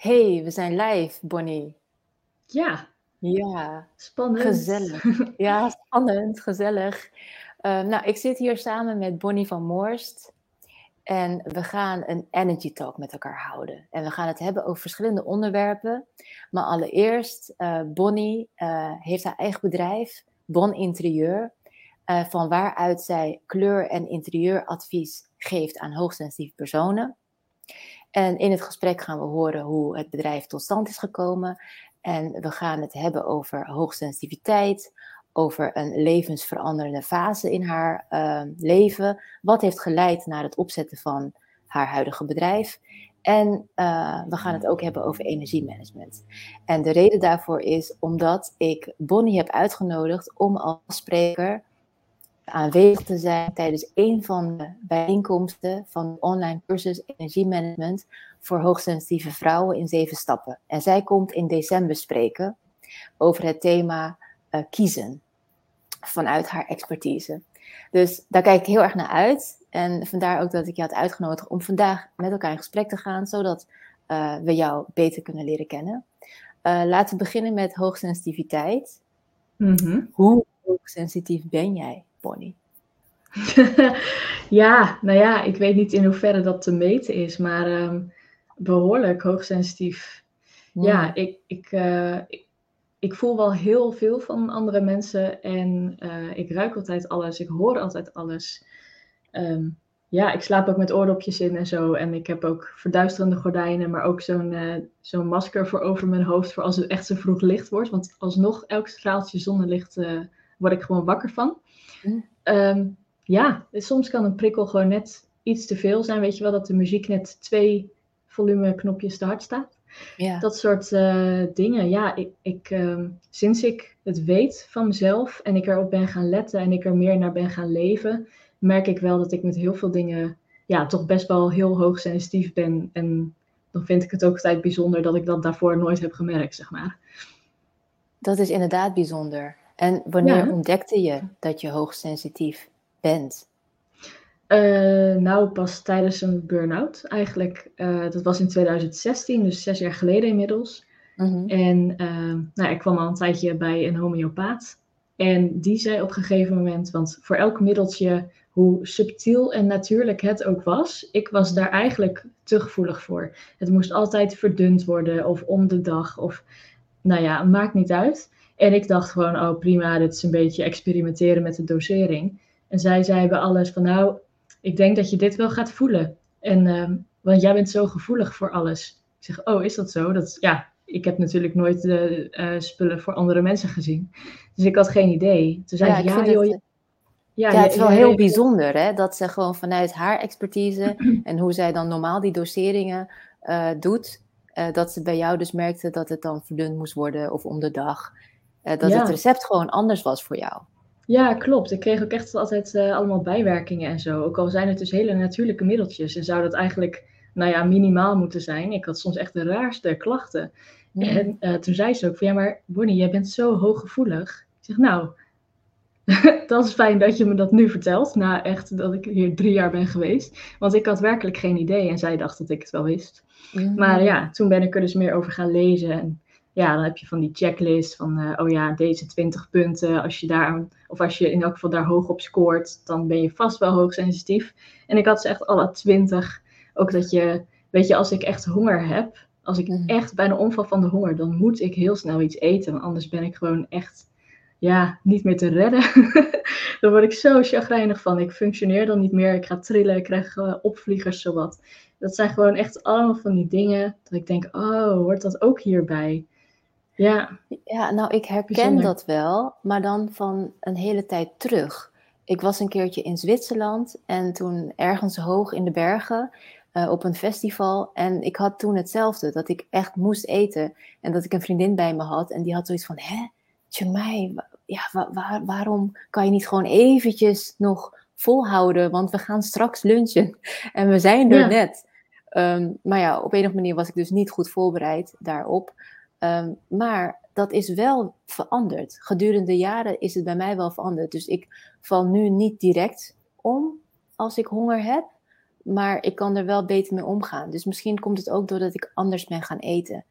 Hey, we zijn live, Bonnie. Ja, Ja, spannend. gezellig. Ja, spannend, gezellig. Eh, nou, ik zit hier samen met Bonnie van Moorst en we gaan een energy talk met elkaar houden. En we gaan het hebben over verschillende onderwerpen. Maar allereerst, eh, Bonnie eh, heeft haar eigen bedrijf, Bon Interieur, van waaruit zij kleur- en interieuradvies geeft aan hoogsensitieve personen. En in het gesprek gaan we horen hoe het bedrijf tot stand is gekomen. En we gaan het hebben over hoogsensitiviteit, over een levensveranderende fase in haar uh, leven. Wat heeft geleid naar het opzetten van haar huidige bedrijf. En uh, we gaan het ook hebben over energiemanagement. En de reden daarvoor is omdat ik Bonnie heb uitgenodigd om als spreker aanwezig te zijn tijdens een van de bijeenkomsten van de online cursus Energiemanagement voor hoogsensitieve vrouwen in zeven stappen. En zij komt in december spreken over het thema uh, kiezen vanuit haar expertise. Dus daar kijk ik heel erg naar uit. En vandaar ook dat ik je had uitgenodigd om vandaag met elkaar in gesprek te gaan, zodat uh, we jou beter kunnen leren kennen. Uh, laten we beginnen met hoogsensitiviteit. Mm -hmm. Hoe hoogsensitief ben jij? Bonnie? ja, nou ja, ik weet niet in hoeverre dat te meten is, maar um, behoorlijk hoogsensitief. Ja, ja ik, ik, uh, ik, ik, voel wel heel veel van andere mensen en uh, ik ruik altijd alles, ik hoor altijd alles. Um, ja, ik slaap ook met oordopjes in en zo. En ik heb ook verduisterende gordijnen, maar ook zo'n uh, zo'n masker voor over mijn hoofd voor als het echt zo vroeg licht wordt. Want alsnog, elk straaltje zonnelicht word ik gewoon wakker van. Um, ja, soms kan een prikkel gewoon net iets te veel zijn. Weet je wel, dat de muziek net twee volumeknopjes te hard staat. Ja. Dat soort uh, dingen. Ja, ik, ik um, sinds ik het weet van mezelf en ik erop ben gaan letten en ik er meer naar ben gaan leven, merk ik wel dat ik met heel veel dingen ja, toch best wel heel hoog sensitief ben. En dan vind ik het ook altijd bijzonder dat ik dat daarvoor nooit heb gemerkt, zeg maar. Dat is inderdaad bijzonder. En wanneer ja. ontdekte je dat je hoogsensitief bent? Uh, nou, pas tijdens een burn-out eigenlijk. Uh, dat was in 2016, dus zes jaar geleden inmiddels. Mm-hmm. En uh, nou, ik kwam al een tijdje bij een homeopaat. En die zei op een gegeven moment, want voor elk middeltje, hoe subtiel en natuurlijk het ook was, ik was daar eigenlijk te gevoelig voor. Het moest altijd verdund worden of om de dag of, nou ja, maakt niet uit. En ik dacht gewoon, oh prima, dit is een beetje experimenteren met de dosering. En zij zei bij alles van, nou, ik denk dat je dit wel gaat voelen. En, uh, want jij bent zo gevoelig voor alles. Ik zeg, oh, is dat zo? Dat, ja, ik heb natuurlijk nooit de uh, spullen voor andere mensen gezien. Dus ik had geen idee. Toen zei ja, ze, ja, joh, het, ja, ja, het is wel heel bijzonder, hè? Dat ze gewoon vanuit haar expertise en hoe zij dan normaal die doseringen uh, doet, uh, dat ze bij jou dus merkte dat het dan verdund moest worden of om de dag. Uh, dat ja. het recept gewoon anders was voor jou. Ja, klopt. Ik kreeg ook echt altijd uh, allemaal bijwerkingen en zo. Ook al zijn het dus hele natuurlijke middeltjes en zou dat eigenlijk, nou ja, minimaal moeten zijn. Ik had soms echt de raarste klachten. Ja. En uh, toen zei ze ook van, ja, maar Bonnie, jij bent zo hooggevoelig. Ik zeg, nou, dat is fijn dat je me dat nu vertelt, na echt dat ik hier drie jaar ben geweest. Want ik had werkelijk geen idee en zij dacht dat ik het wel wist. Maar ja, toen ben ik er dus meer over gaan lezen en ja, dan heb je van die checklist van, uh, oh ja, deze 20 punten. Als je daar, of als je in elk geval daar hoog op scoort, dan ben je vast wel hoogsensitief. En ik had ze echt alle 20. Ook dat je, weet je, als ik echt honger heb, als ik mm. echt bijna omval van de honger, dan moet ik heel snel iets eten. Want anders ben ik gewoon echt, ja, niet meer te redden. dan word ik zo chagrijnig van. Ik functioneer dan niet meer. Ik ga trillen, ik krijg uh, opvliegers, zowat. Dat zijn gewoon echt allemaal van die dingen dat ik denk, oh, hoort dat ook hierbij? Ja. ja, nou ik herken Bijzonder. dat wel, maar dan van een hele tijd terug. Ik was een keertje in Zwitserland en toen ergens hoog in de bergen uh, op een festival. En ik had toen hetzelfde, dat ik echt moest eten. En dat ik een vriendin bij me had en die had zoiets van, hè, Tjemai, ja, waar, waar, waarom kan je niet gewoon eventjes nog volhouden? Want we gaan straks lunchen en we zijn er ja. net. Um, maar ja, op een of andere manier was ik dus niet goed voorbereid daarop. Um, maar dat is wel veranderd. Gedurende de jaren is het bij mij wel veranderd. Dus ik val nu niet direct om als ik honger heb. maar ik kan er wel beter mee omgaan. Dus misschien komt het ook doordat ik anders ben gaan eten.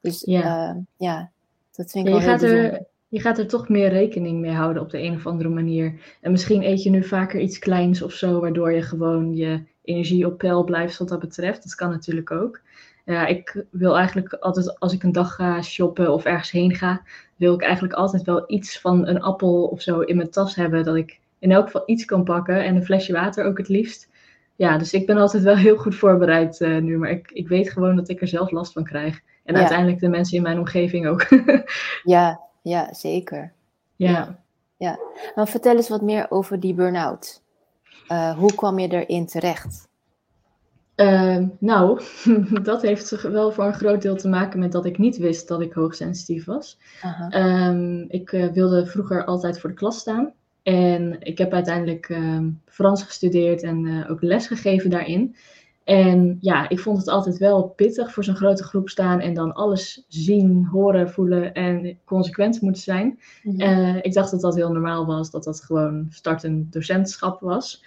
Dus ja, uh, ja dat vind ik ja, wel je heel gaat er, Je gaat er toch meer rekening mee houden op de een of andere manier. En misschien eet je nu vaker iets kleins of zo, waardoor je gewoon je energie op peil blijft wat dat betreft. Dat kan natuurlijk ook. Ja, ik wil eigenlijk altijd, als ik een dag ga shoppen of ergens heen ga, wil ik eigenlijk altijd wel iets van een appel of zo in mijn tas hebben. Dat ik in elk geval iets kan pakken en een flesje water ook het liefst. Ja, dus ik ben altijd wel heel goed voorbereid uh, nu, maar ik, ik weet gewoon dat ik er zelf last van krijg. En Ja. uiteindelijk de mensen in mijn omgeving ook. Ja, ja zeker. ja. Ja. Maar vertel eens wat meer over die burn-out. Eh, hoe kwam je erin terecht? Ehm, nou, dat heeft wel voor een groot deel te maken met dat ik niet wist dat ik hoogsensitief was. Ehm, ik eh, wilde vroeger altijd voor de klas staan. En ik heb uiteindelijk ehm, Frans gestudeerd en eh, ook les gegeven daarin. En ja, ik vond het altijd wel pittig voor zo'n grote groep staan en dan alles zien, horen, voelen en consequent moeten zijn. Mhm. Eh, ik dacht dat dat heel normaal was, dat dat gewoon startend docentschap was.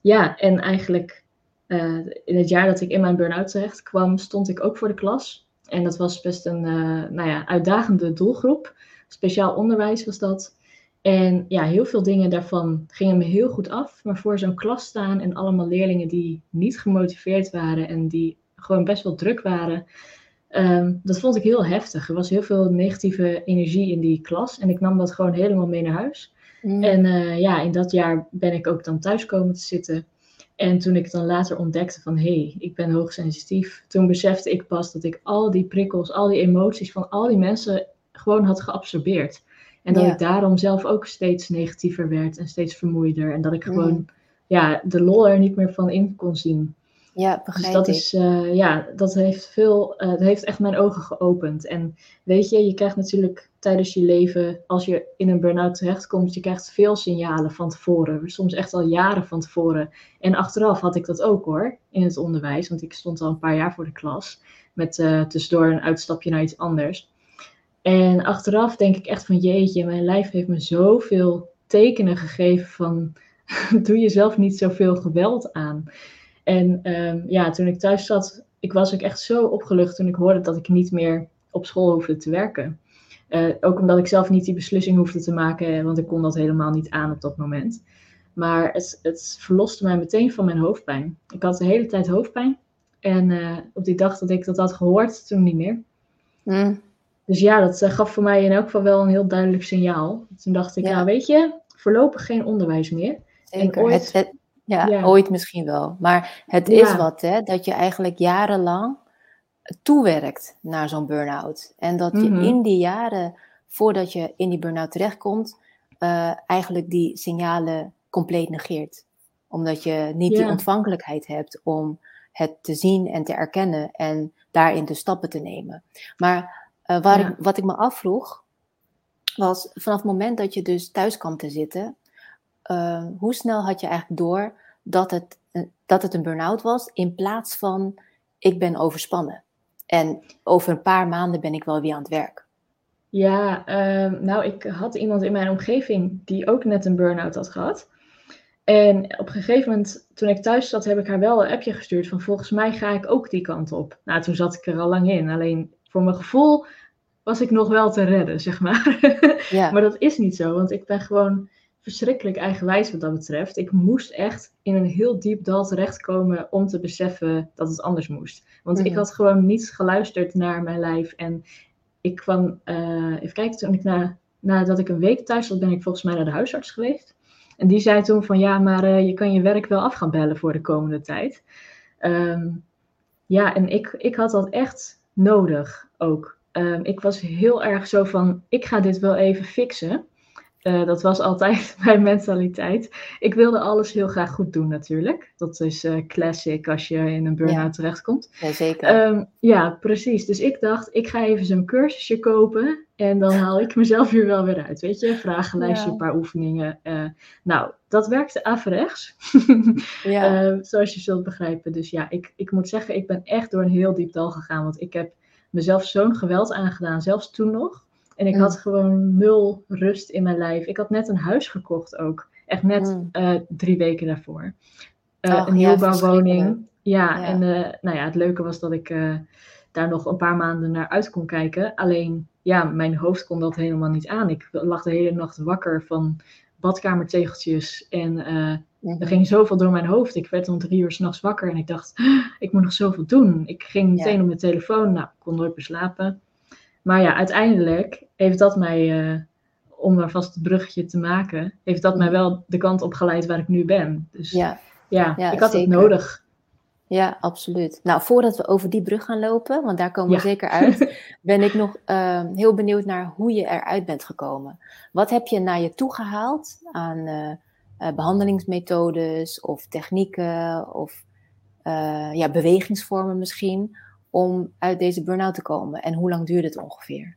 Ja, en eigenlijk eh, in het jaar dat ik in mijn burn-out terecht kwam, stond ik ook voor de klas. En dat was best een eh, nou ja, uitdagende doelgroep. Speciaal onderwijs was dat. En ja, heel veel dingen daarvan gingen me heel goed af. Maar voor zo'n klas staan en allemaal leerlingen die niet gemotiveerd waren en die gewoon best wel druk waren, ehm, dat vond ik heel heftig. Er was heel veel negatieve energie in die klas en ik nam dat gewoon helemaal mee naar huis. Mm. En eh, ja, in dat jaar ben ik ook dan thuis komen te zitten. En toen ik dan later ontdekte van hé, hey, ik ben hoogsensitief, toen besefte ik pas dat ik al die prikkels, al die emoties van al die mensen gewoon had geabsorbeerd. En dat Ja. ik daarom zelf ook steeds negatiever werd en steeds vermoeider. En dat ik gewoon Mhm. ja, de lol er niet meer van in kon zien. Ja, Dus begrijp dat ik. is, eh, ja, dat heeft veel, eh, dat heeft echt mijn ogen geopend. En weet je, je krijgt natuurlijk tijdens je leven, als je in een burn-out terechtkomt, je krijgt veel signalen van tevoren. Soms echt al jaren van tevoren. En achteraf had ik dat ook hoor, in het onderwijs. Want ik stond al een paar jaar voor de klas. Met eh, tussendoor een uitstapje naar iets anders. En achteraf denk ik echt van jeetje, mijn lijf heeft me zoveel tekenen gegeven van doe jezelf niet zoveel geweld aan. En ehm, ja, toen ik thuis zat, ik was ook echt zo opgelucht toen ik hoorde dat ik niet meer op school hoefde te werken. Eh, ook omdat ik zelf niet die beslissing hoefde te maken, want ik kon dat helemaal niet aan op dat moment. Maar het, het verloste mij meteen van mijn hoofdpijn. Ik had de hele tijd hoofdpijn. En eh, op die dag dat ik dat had gehoord, toen niet meer. Mm. Dus ja, dat eh, gaf voor mij in elk geval wel een heel duidelijk signaal. Toen dacht ik, Ja. nou weet je, voorlopig geen onderwijs meer. Zeker. ooit- Het, het- ja, Ja. ooit misschien wel. Maar het Ja. is wat, hè? Dat je eigenlijk jarenlang toewerkt naar zo'n burn-out. En dat je Mhm. in die jaren, voordat je in die burn-out terechtkomt, eh, eigenlijk die signalen compleet negeert. Omdat je niet die ontvankelijkheid hebt om het te zien en te erkennen en daarin de stappen te nemen. Maar eh, waar ik, wat ik me afvroeg, was vanaf het moment dat je dus thuis kwam te zitten, eh, hoe snel had je eigenlijk door dat het, eh, dat het een burn-out was, in plaats van ik ben overspannen. En over een paar maanden ben ik wel weer aan het werk. Ja, ehm, nou, ik had iemand in mijn omgeving die ook net een burn-out had gehad. En op een gegeven moment, toen ik thuis zat, heb ik haar wel een appje gestuurd van volgens mij ga ik ook die kant op. Nou, toen zat ik er al lang in. Alleen voor mijn gevoel was ik nog wel te redden, zeg maar. Ja, Maar dat is niet zo, want ik ben gewoon verschrikkelijk eigenwijs wat dat betreft. Ik moest echt in een heel diep dal terechtkomen om te beseffen dat het anders moest. Want ik Mhm. had gewoon niet geluisterd naar mijn lijf. En ik kwam, eh, even kijken, toen ik na, nadat ik een week thuis zat, ben ik volgens mij naar de huisarts geweest. En die zei toen van ja, maar eh, je kan je werk wel af gaan bellen voor de komende tijd. Ehm, ja, en ik, ik had dat echt nodig ook. Ehm, ik was heel erg zo van, ik ga dit wel even fixen. Eh, dat was altijd mijn mentaliteit. Ik wilde alles heel graag goed doen natuurlijk. Dat is eh, classic als je in een burn-out Ja. terechtkomt. ja zeker. Ehm, ja, precies. Dus ik dacht, ik ga even zo'n cursusje kopen en dan haal ik mezelf hier wel weer uit. Weet je, vragenlijstje, Ja. een paar oefeningen. Eh, nou, dat werkte averechts. ja. Eh, zoals je zult begrijpen. Dus ja, ik, ik moet zeggen, ik ben echt door een heel diep dal gegaan. Want ik heb mezelf zo'n geweld aangedaan, zelfs toen nog. En ik Mm. had gewoon nul rust in mijn lijf. Ik had net een huis gekocht ook. Echt net Mm. eh, drie weken daarvoor. uh, Ach, een nieuwbouwwoning. Ja, Ja. en eh, nou ja, het leuke was dat ik eh, daar nog een paar maanden naar uit kon kijken. Alleen, ja, mijn hoofd kon dat helemaal niet aan. Ik lag de hele nacht wakker van badkamertegeltjes en eh, Mhm. er ging zoveel door mijn hoofd. Ik werd om drie uur s'nachts wakker en ik dacht, "Ah, ik moet nog zoveel doen. Ik ging meteen Ja. op mijn telefoon. Nou, ik kon nooit meer slapen. Maar ja, uiteindelijk heeft dat mij, eh, om maar vast het bruggetje te maken, heeft dat mij wel de kant op geleid waar ik nu ben. Dus ja, Ja, ik had het nodig. Ja, absoluut. Nou, voordat we over die brug gaan lopen, want daar komen we Ja. zeker uit, ben ik nog eh, heel benieuwd naar hoe je eruit bent gekomen. Wat heb je naar je toe gehaald aan eh, eh, behandelingsmethodes of technieken of ja, bewegingsvormen misschien, om uit deze burn-out te komen? En hoe lang duurde het ongeveer?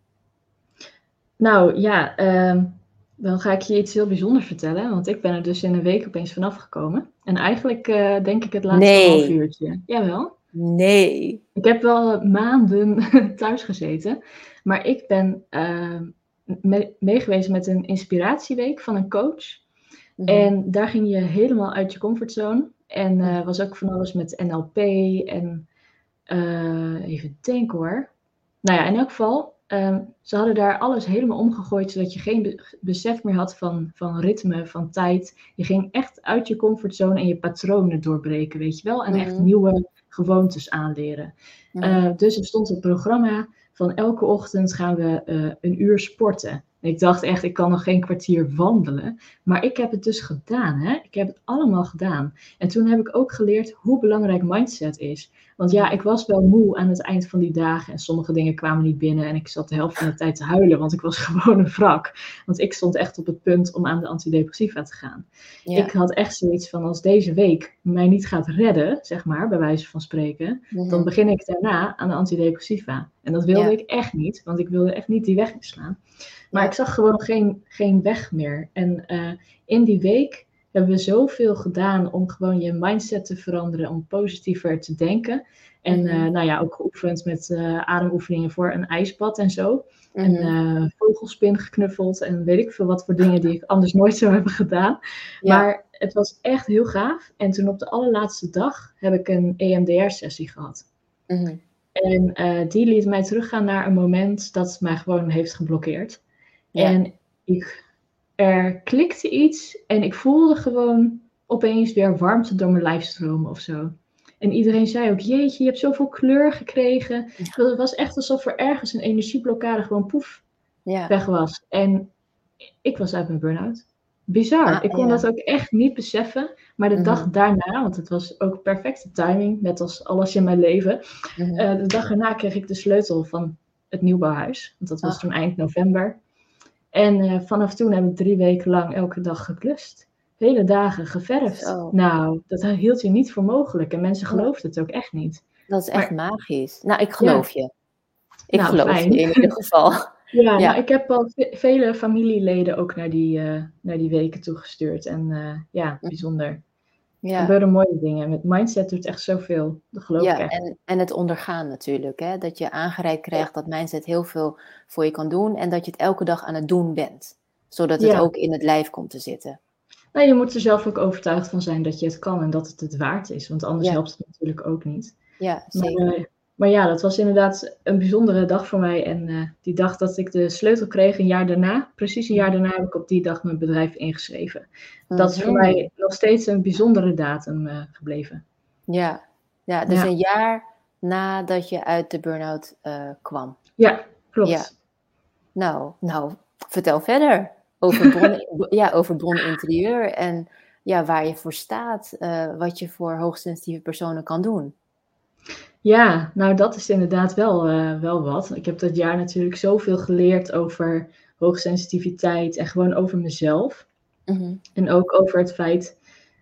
Nou ja, ehm, dan ga ik je iets heel bijzonders vertellen. Want ik ben er dus in een week opeens vanaf gekomen. En eigenlijk eh, denk ik het laatste Nee. half uurtje. Jawel. Nee. Ik heb wel maanden thuis gezeten. Maar ik ben me- meegewezen met een inspiratieweek van een coach. Mhm. En daar ging je helemaal uit je comfortzone. En eh, was ook van alles met NLP en eh, even denken hoor. Nou ja, in elk geval, ehm, ze hadden daar alles helemaal omgegooid, zodat je geen be- besef meer had van, van ritme, van tijd. Je ging echt uit je comfortzone en je patronen doorbreken, weet je wel. En echt Mhm. nieuwe gewoontes aanleren. Mhm. Eh, dus er stond het programma van elke ochtend gaan we eh, een uur sporten. Ik dacht echt, ik kan nog geen kwartier wandelen. Maar ik heb het dus gedaan. Hè? Ik heb het allemaal gedaan. En toen heb ik ook geleerd hoe belangrijk mindset is. Want ja, ik was wel moe aan het eind van die dagen. En sommige dingen kwamen niet binnen. En ik zat de helft van de tijd te huilen, want ik was gewoon een wrak. Want ik stond echt op het punt om aan de antidepressiva te gaan. Ja. Ik had echt zoiets van, als deze week mij niet gaat redden, zeg maar, bij wijze van spreken dan begin ik daarna aan de antidepressiva. En dat wilde Ja. ik echt niet, want ik wilde echt niet die weg inslaan. Maar Ja. ik zag gewoon geen, geen weg meer. En eh, in die week hebben we zoveel gedaan om gewoon je mindset te veranderen, om positiever te denken. En Mhm. eh, nou ja, ook geoefend met eh, ademoefeningen voor een ijsbad en zo. En Mhm. eh, vogelspin geknuffeld en weet ik veel wat voor dingen die ik anders nooit zou hebben gedaan. Ja. Maar het was echt heel gaaf. En toen op de allerlaatste dag heb ik een EMDR-sessie gehad. Mhm. En die liet mij teruggaan naar een moment dat mij gewoon heeft geblokkeerd. Ja. En ik, er klikte iets en ik voelde gewoon opeens weer warmte door mijn lijf stromen of zo. En iedereen zei ook, jeetje, je hebt zoveel kleur gekregen. Het was echt alsof er ergens een energieblokkade gewoon poef Ja. weg was. En ik was uit mijn burn-out. Bizar. Ah, ik kon ja. dat ook echt niet beseffen. Maar de Mhm. dag daarna, want het was ook perfecte timing, net als alles in mijn leven. Mhm. Eh, de dag erna kreeg ik de sleutel van het nieuwbouwhuis. Want dat was Ah. toen eind november. En eh, vanaf toen heb ik drie weken lang elke dag geklust. Hele dagen geverfd. Nou, dat hield je niet voor mogelijk. En mensen geloofden het ook echt niet. Dat is echt Maar- magisch. Nou, ik geloof je. Ik Nou, geloof fijn. je in ieder geval. Ja, Ja. Nou, ik heb al ve- vele familieleden ook naar die, eh, naar die weken toegestuurd. En eh, ja, bijzonder. Er Ja, gebeuren mooie dingen. Met mindset doet echt zoveel. Dat geloof ik ja echt. en, en het ondergaan natuurlijk. Hè? Dat je aangereikt krijgt dat mindset heel veel voor je kan doen. En dat je het elke dag aan het doen bent. Zodat het Ja. ook in het lijf komt te zitten. Nou, je moet er zelf ook overtuigd van zijn dat je het kan en dat het het waard is. Want anders Ja. helpt het natuurlijk ook niet. Ja, Maar, zeker. Maar ja, dat was inderdaad een bijzondere dag voor mij. En eh, die dag dat ik de sleutel kreeg, een jaar daarna, precies een jaar daarna, heb ik op die dag mijn bedrijf ingeschreven. Dat is voor mij nog steeds een bijzondere datum eh, gebleven. Ja, ja dus Ja. een jaar nadat je uit de burn-out eh, kwam. Ja, klopt. Ja. Nou, nou, vertel verder over bron, ja, over bron interieur en ja, waar je voor staat, wat je voor hoogsensitieve personen kan doen. Ja, nou dat is inderdaad wel, eh, wel wat. Ik heb dat jaar natuurlijk zoveel geleerd over hoogsensitiviteit en gewoon over mezelf. Mhm. En ook over het feit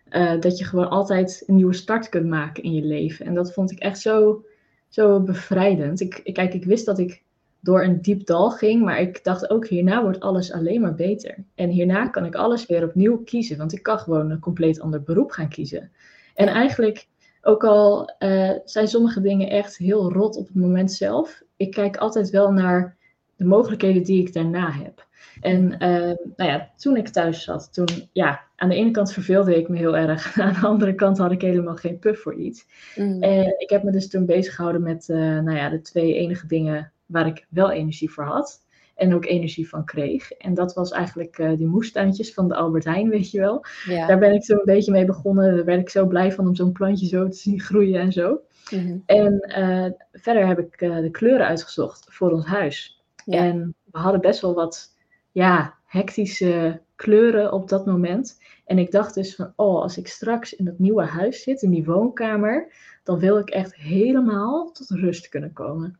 eh, dat je gewoon altijd een nieuwe start kunt maken in je leven. En dat vond ik echt zo, zo bevrijdend. Ik, ik, kijk, ik wist dat ik door een diep dal ging, maar ik dacht ook hierna wordt alles alleen maar beter. En hierna kan ik alles weer opnieuw kiezen, want ik kan gewoon een compleet ander beroep gaan kiezen. En eigenlijk, ook al eh, zijn sommige dingen echt heel rot op het moment zelf, ik kijk altijd wel naar de mogelijkheden die ik daarna heb. En ehm, nou ja, toen ik thuis zat, toen, ja, aan de ene kant verveelde ik me heel erg. Aan de andere kant had ik helemaal geen puff voor iets. Mm. En ik heb me dus toen bezig gehouden met, eh, nou ja, de twee enige dingen waar ik wel energie voor had. En ook energie van kreeg. En dat was eigenlijk eh, die moestuintjes van de Albert Heijn, weet je wel. Ja. Daar ben ik zo een beetje mee begonnen. Daar werd ik zo blij van om zo'n plantje zo te zien groeien en zo. Mhm. En eh, verder heb ik eh, de kleuren uitgezocht voor ons huis. Ja. En we hadden best wel wat ja, hectische kleuren op dat moment. En ik dacht dus van, oh, als ik straks in dat nieuwe huis zit, in die woonkamer, dan wil ik echt helemaal tot rust kunnen komen.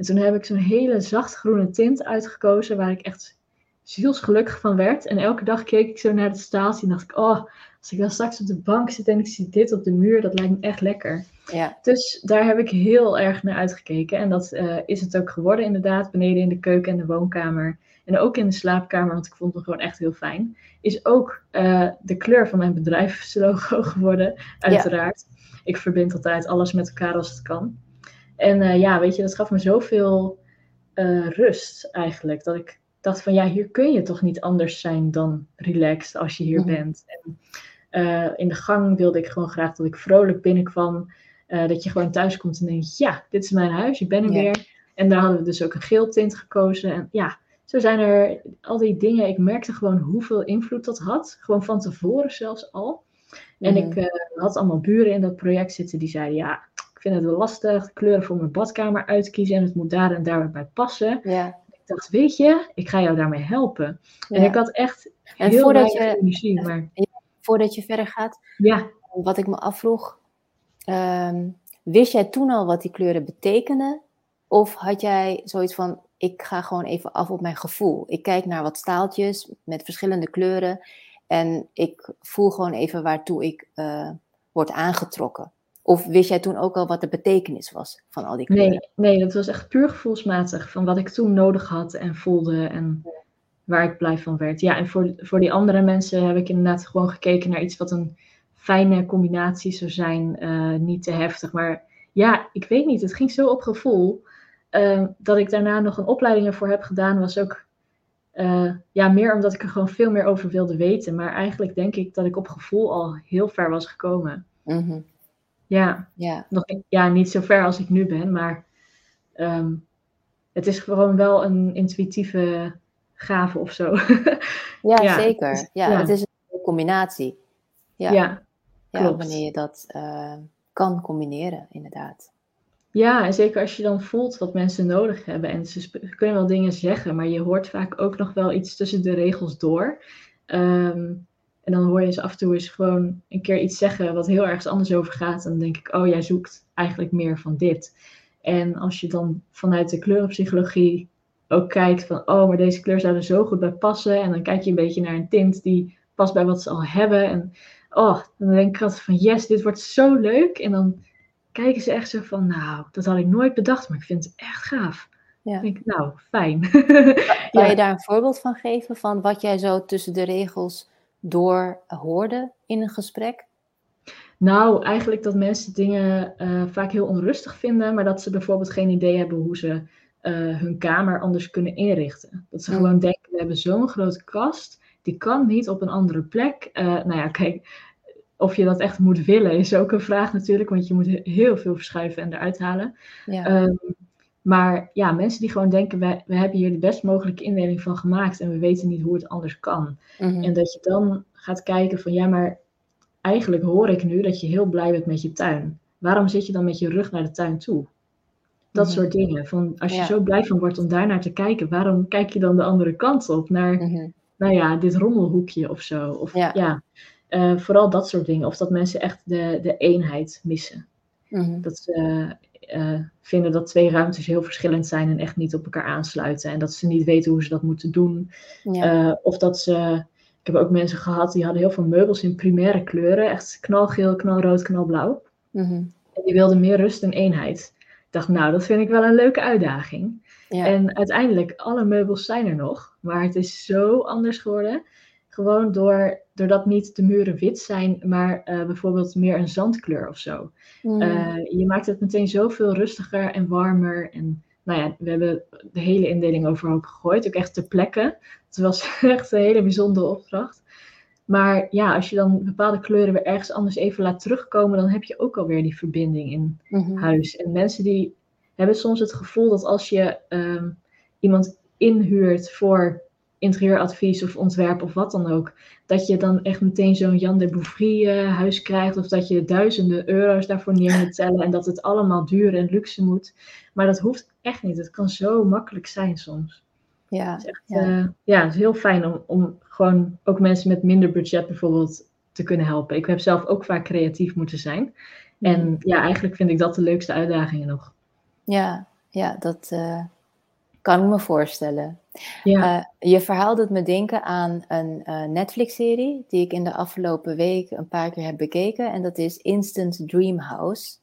En toen heb ik zo'n hele zachtgroene tint uitgekozen, waar ik echt zielsgelukkig van werd. En elke dag keek ik zo naar de staaltje en dacht ik, oh, als ik dan straks op de bank zit en ik zie dit op de muur, dat lijkt me echt lekker. Ja. Dus daar heb ik heel erg naar uitgekeken. En dat eh, is het ook geworden, inderdaad. Beneden in de keuken en de woonkamer. En ook in de slaapkamer, want ik vond het gewoon echt heel fijn. Is ook eh, de kleur van mijn bedrijfslogo geworden, uiteraard. Ik verbind altijd alles met elkaar als het kan. En eh, ja, weet je, dat gaf me zoveel eh, rust eigenlijk. Dat ik dacht van ja, hier kun je toch niet anders zijn dan relaxed als je hier Mhm. bent. En, eh, in de gang wilde ik gewoon graag dat ik vrolijk binnenkwam. Dat je gewoon thuis komt en denkt, ja, dit is mijn huis, ik ben er weer. En daar hadden we dus ook een geel tint gekozen. En ja, zo zijn er al die dingen. Ik merkte gewoon hoeveel invloed dat had. Gewoon van tevoren zelfs al. En Mhm. ik had allemaal buren in dat project zitten die zeiden, ja, ik vind het wel lastig, de kleuren voor mijn badkamer uitkiezen en het moet daar en daar bij passen. Ja. Ik dacht, weet je, ik ga jou daarmee helpen. En ik had echt En heel voordat je- energie, maar Voordat je verder gaat, ja, wat ik me afvroeg, ehm, wist jij toen al wat die kleuren betekenen? Of had jij zoiets van, ik ga gewoon even af op mijn gevoel. Ik kijk naar wat staaltjes met verschillende kleuren en ik voel gewoon even waartoe ik eh, word aangetrokken. Of wist jij toen ook al wat de betekenis was van al die kleuren? nee, nee, dat was echt puur gevoelsmatig van wat ik toen nodig had en voelde en waar ik blij van werd. Ja, en voor, voor die andere mensen heb ik inderdaad gewoon gekeken naar iets wat een fijne combinatie zou zijn. eh, niet te heftig, maar ja, ik weet niet. Het ging zo op gevoel. eh, dat ik daarna nog een opleiding ervoor heb gedaan, was ook eh, ja, meer omdat ik er gewoon veel meer over wilde weten. Maar eigenlijk denk ik dat ik op gevoel al heel ver was gekomen. Mhm. Ja, Ja, nog, ja niet zo ver als ik nu ben, maar ehm, het is gewoon wel een intuïtieve gave of zo. ja, Ja, zeker. dus- ja, ja. het is een combinatie. Ja, ja. ja, wanneer je dat eh, kan combineren, inderdaad. Ja, en zeker als je dan voelt wat mensen nodig hebben. En ze kunnen wel dingen zeggen, maar je hoort vaak ook nog wel iets tussen de regels door. Ehm, en dan hoor je ze af en toe eens gewoon een keer iets zeggen wat heel ergens anders over gaat. En dan denk ik, oh, jij zoekt eigenlijk meer van dit. En als je dan vanuit de kleurenpsychologie ook kijkt van, oh, maar deze kleur zou er zo goed bij passen. En dan kijk je een beetje naar een tint die past bij wat ze al hebben. En oh, dan denk ik altijd van, yes, dit wordt zo leuk. En dan kijken ze echt zo van, nou, dat had ik nooit bedacht, maar ik vind het echt gaaf. Ja. Dan denk ik, nou, fijn. Kan Ja. je daar een voorbeeld van geven van wat jij zo tussen de regels door hoorde in een gesprek? Nou, eigenlijk dat mensen dingen eh, vaak heel onrustig vinden, maar dat ze bijvoorbeeld geen idee hebben hoe ze eh, hun kamer anders kunnen inrichten. Dat ze Mm. gewoon denken, we hebben zo'n grote kast, die kan niet op een andere plek. Eh, nou ja, kijk, of je dat echt moet willen is ook een vraag natuurlijk, want je moet he- heel veel verschuiven en eruit halen. Ja. Ehm, maar ja, mensen die gewoon denken, we, we hebben hier de best mogelijke indeling van gemaakt en we weten niet hoe het anders kan. Mhm. En dat je dan gaat kijken van ja, maar eigenlijk hoor ik nu dat je heel blij bent met je tuin. Waarom zit je dan met je rug naar de tuin toe? Dat Mhm. soort dingen. Van als je Ja. zo blij van wordt om daar naar te kijken, waarom kijk je dan de andere kant op? Naar, Mhm. nou ja, dit rommelhoekje of zo. Of Ja. ja, eh, vooral dat soort dingen. Of dat mensen echt de, de eenheid missen. Dat ze eh, vinden dat twee ruimtes heel verschillend zijn en echt niet op elkaar aansluiten. En dat ze niet weten hoe ze dat moeten doen. Ja. Eh, of dat ze. Ik heb ook mensen gehad die hadden heel veel meubels in primaire kleuren. Echt knalgeel, knalrood, knalblauw. Mhm. En die wilden meer rust en eenheid. Ik dacht, nou, dat vind ik wel een leuke uitdaging. Ja. En uiteindelijk, alle meubels zijn er nog. Maar het is zo anders geworden. Gewoon door, doordat niet de muren wit zijn, maar eh, bijvoorbeeld meer een zandkleur of zo. Mhm. Eh, je maakt het meteen zoveel rustiger en warmer. En nou ja, we hebben de hele indeling overhoop gegooid. Ook echt ter plekke. Het was echt een hele bijzondere opdracht. Maar ja, als je dan bepaalde kleuren weer ergens anders even laat terugkomen, dan heb je ook alweer die verbinding in Mhm. huis. En mensen die hebben soms het gevoel dat als je ehm, iemand inhuurt voor interieuradvies of ontwerp of wat dan ook, dat je dan echt meteen zo'n Jan de Bouvry eh, huis krijgt of dat je duizenden euro's daarvoor neer moet tellen en dat het allemaal duur en luxe moet. Maar dat hoeft echt niet. Het kan zo makkelijk zijn soms. Ja, Het is echt, ja. eh, ja, het is heel fijn om, om gewoon ook mensen met minder budget bijvoorbeeld te kunnen helpen. Ik heb zelf ook vaak creatief moeten zijn. En ja, eigenlijk vind ik dat de leukste uitdagingen nog. ja, ja, dat eh, kan ik me voorstellen. Ja, Eh, je verhaal doet me denken aan een eh, Netflix-serie die ik in de afgelopen week een paar keer heb bekeken. En dat is Instant Dream House.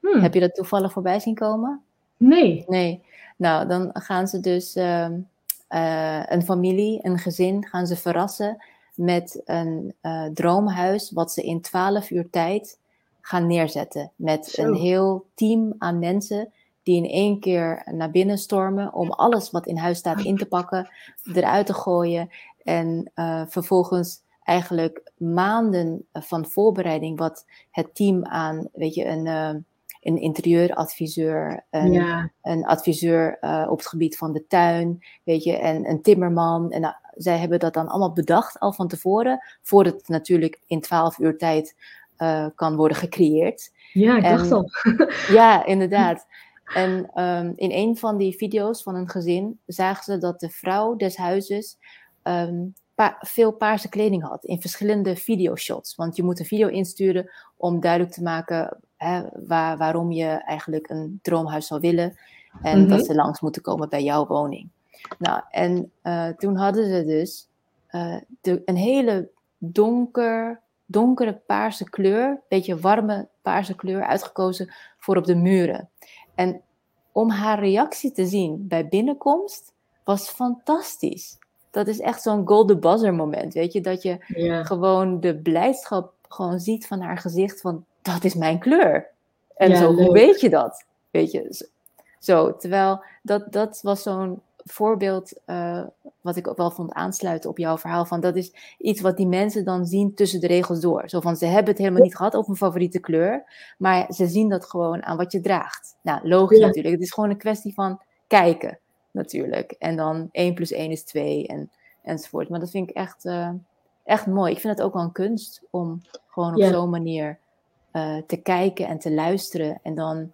Hm, Heb je dat toevallig voorbij zien komen? nee. Nee. Nou, dan gaan ze dus ehm, eh, een familie, een gezin, gaan ze verrassen met een droomhuis wat ze in 12 uur tijd gaan neerzetten. Met Zo. een heel team aan mensen die in één keer naar binnen stormen om alles wat in huis staat in te pakken, eruit te gooien en eh, vervolgens eigenlijk maanden van voorbereiding wat het team aan, weet je, een, eh, een interieuradviseur, een, Ja, een adviseur eh, op het gebied van de tuin, weet je, en een timmerman. En nou, zij hebben dat dan allemaal bedacht al van tevoren, voordat het natuurlijk in 12 uur tijd kan worden gecreëerd. ja ik dacht En- al. Ja, inderdaad. En ehm, in een van die video's van een gezin zagen ze dat de vrouw des huizes ehm, pa- veel paarse kleding had in verschillende videoshots. Want je moet een video insturen om duidelijk te maken hè, waar, waarom je eigenlijk een droomhuis zou willen. En Mhm. dat ze langs moeten komen bij jouw woning. Nou, en eh, toen hadden ze dus eh, de, een hele donker, donkere paarse kleur, beetje warme paarse kleur uitgekozen voor op de muren. En om haar reactie te zien bij binnenkomst was fantastisch. Dat is echt zo'n golden buzzer moment, weet je, dat je Ja, gewoon de blijdschap gewoon ziet van haar gezicht van dat is mijn kleur. En Ja, zo, leuk. hoe weet je dat? Weet je, zo- zo, terwijl dat, dat was zo'n voorbeeld eh, wat ik ook wel vond aansluiten op jouw verhaal van dat is iets wat die mensen dan zien tussen de regels door. Zo van ze hebben het helemaal niet gehad over een favoriete kleur, maar ze zien dat gewoon aan wat je draagt. Nou, logisch Ja. natuurlijk. Het is gewoon een kwestie van kijken natuurlijk. En dan 1 plus 1 is 2 en, enzovoort. Maar dat vind ik echt, eh, echt mooi. Ik vind het ook wel een kunst om gewoon op Ja. zo'n manier eh, te kijken en te luisteren en dan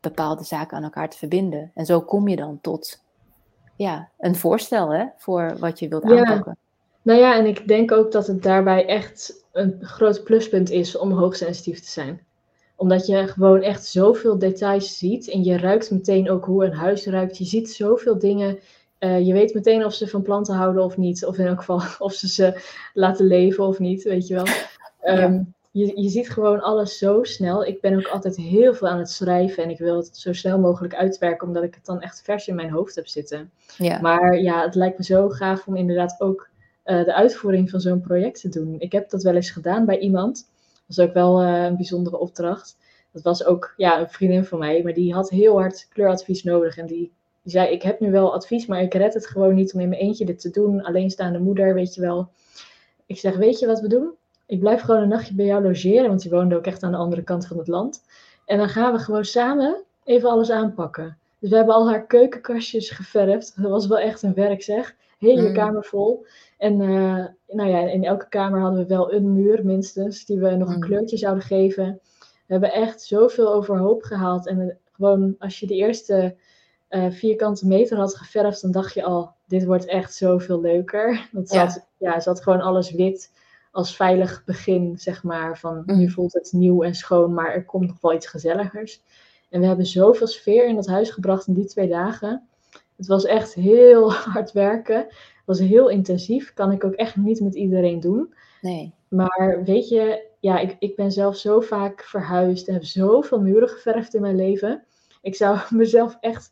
bepaalde zaken aan elkaar te verbinden. En zo kom je dan tot ja, een voorstel hè, voor wat je wilt Ja. aanpakken. nou ja, en ik denk ook dat het daarbij echt een groot pluspunt is om hoogsensitief te zijn. Omdat je gewoon echt zoveel details ziet en je ruikt meteen ook hoe een huis ruikt. Je ziet zoveel dingen. Eh, je weet meteen of ze van planten houden of niet. Of in elk geval of ze ze laten leven of niet, weet je wel. Ehm, je, je ziet gewoon alles zo snel. Ik ben ook altijd heel veel aan het schrijven en ik wil het zo snel mogelijk uitwerken, omdat ik het dan echt vers in mijn hoofd heb zitten. Ja. Maar ja, het lijkt me zo gaaf om inderdaad ook eh, de uitvoering van zo'n project te doen. Ik heb dat wel eens gedaan bij iemand. Dat was ook wel eh, een bijzondere opdracht. Dat was ook ja, een vriendin van mij, maar die had heel hard kleuradvies nodig. En die, die zei, ik heb nu wel advies, maar ik red het gewoon niet om in mijn eentje dit te doen. Alleenstaande moeder, weet je wel. Ik zeg, weet je wat we doen? Ik blijf gewoon een nachtje bij jou logeren, want die woonde ook echt aan de andere kant van het land. En dan gaan we gewoon samen even alles aanpakken. Dus we hebben al haar keukenkastjes geverfd. Dat was wel echt een werk zeg. Hele Mm. kamer vol. En eh, nou ja, in elke kamer hadden we wel een muur minstens, die we nog een Mm. kleurtje zouden geven. We hebben echt zoveel overhoop gehaald. En eh, gewoon als je de eerste eh, vierkante meter had geverfd, dan dacht je al, dit wordt echt zoveel leuker. Dat Ja. zat, ja, zat gewoon alles wit als veilig begin, zeg maar. Van Mm. nu voelt het nieuw en schoon, maar er komt nog wel iets gezelligers. En we hebben zoveel sfeer in dat huis gebracht in die twee dagen. Het was echt heel hard werken. Het was heel intensief. Kan ik ook echt niet met iedereen doen. Nee. Maar weet je, ja, ik, ik ben zelf zo vaak verhuisd en heb zoveel muren geverfd in mijn leven. Ik zou mezelf echt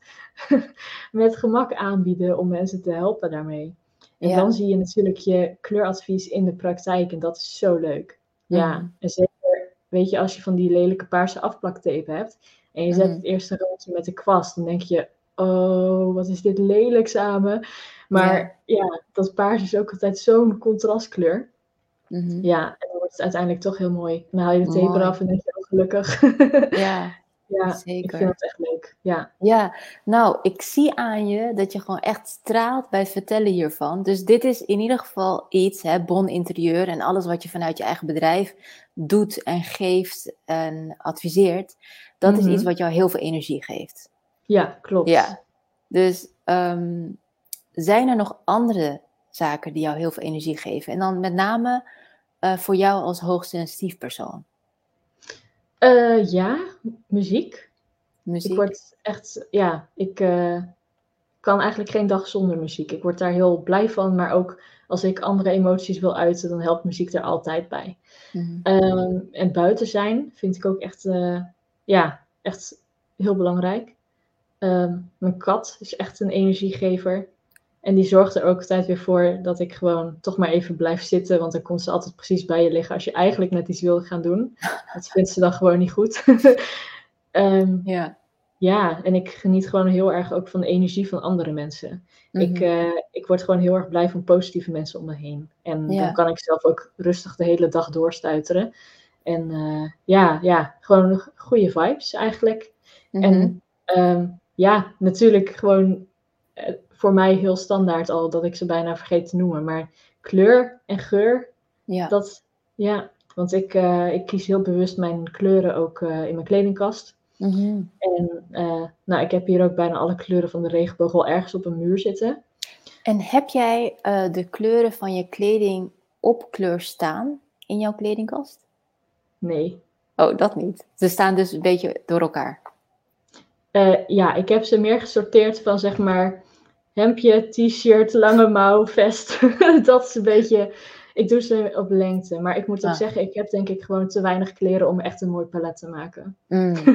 met gemak aanbieden om mensen te helpen daarmee. En Ja. dan zie je natuurlijk je kleuradvies in de praktijk en dat is zo leuk. Ja, Mhm. en zeker, weet je, als je van die lelijke paarse afplaktape hebt en je zet Mhm. het eerste randje met de kwast, dan denk je, oh, wat is dit lelijk samen. Maar ja, dat paars is ook altijd zo'n contrastkleur. Mhm. Ja, en dan wordt het uiteindelijk toch heel mooi. Dan haal je de tape eraf en denk je, oh, gelukkig. Ja, ja, ik zeker. vind het echt leuk. Ja. Ja, nou, ik zie aan je dat je gewoon echt straalt bij het vertellen hiervan. Dus dit is in ieder geval iets, hè, Bon Interieur en alles wat je vanuit je eigen bedrijf doet en geeft en adviseert. Dat is Mhm. iets wat jou heel veel energie geeft. ja, klopt. Ja. Dus ehm, zijn er nog andere zaken die jou heel veel energie geven? En dan met name eh, voor jou als hoogsensitief persoon. Eh, ja, muziek. Muziek. Ik word echt, ja, ik eh, kan eigenlijk geen dag zonder muziek. Ik word daar heel blij van, maar ook als ik andere emoties wil uiten, dan helpt muziek er altijd bij. Mhm. Ehm, en buiten zijn vind ik ook echt, eh, ja, echt heel belangrijk. Ehm, mijn kat is echt een energiegever. En die zorgt er ook altijd weer voor dat ik gewoon toch maar even blijf zitten. Want dan komt ze altijd precies bij je liggen als je eigenlijk net iets wil gaan doen. Dat vindt ze dan gewoon niet goed. Ehm, Ja. ja, en ik geniet gewoon heel erg ook van de energie van andere mensen. Ik, Mhm. eh, ik word gewoon heel erg blij van positieve mensen om me heen. En Ja. dan kan ik zelf ook rustig de hele dag doorstuiteren. En eh, ja, ja, gewoon goede vibes eigenlijk. Mhm. En ehm, ja, natuurlijk gewoon eh, voor mij heel standaard al dat ik ze bijna vergeet te noemen. Maar kleur en geur, ja. dat ja. Want ik, eh, ik kies heel bewust mijn kleuren ook eh, in mijn kledingkast. Mhm. En eh, nou, ik heb hier ook bijna alle kleuren van de regenboog al ergens op een muur zitten. En heb jij de kleuren van je kleding op kleur staan in jouw kledingkast? Nee. Oh, dat niet. Ze staan dus een beetje door elkaar. Ja, ik heb ze meer gesorteerd van zeg maar hemdje, t-shirt, lange mouw, vest. dat is een beetje. Ik doe ze op lengte. Maar ik moet ook Ah. zeggen, ik heb denk ik gewoon te weinig kleren om echt een mooi palet te maken. Mm,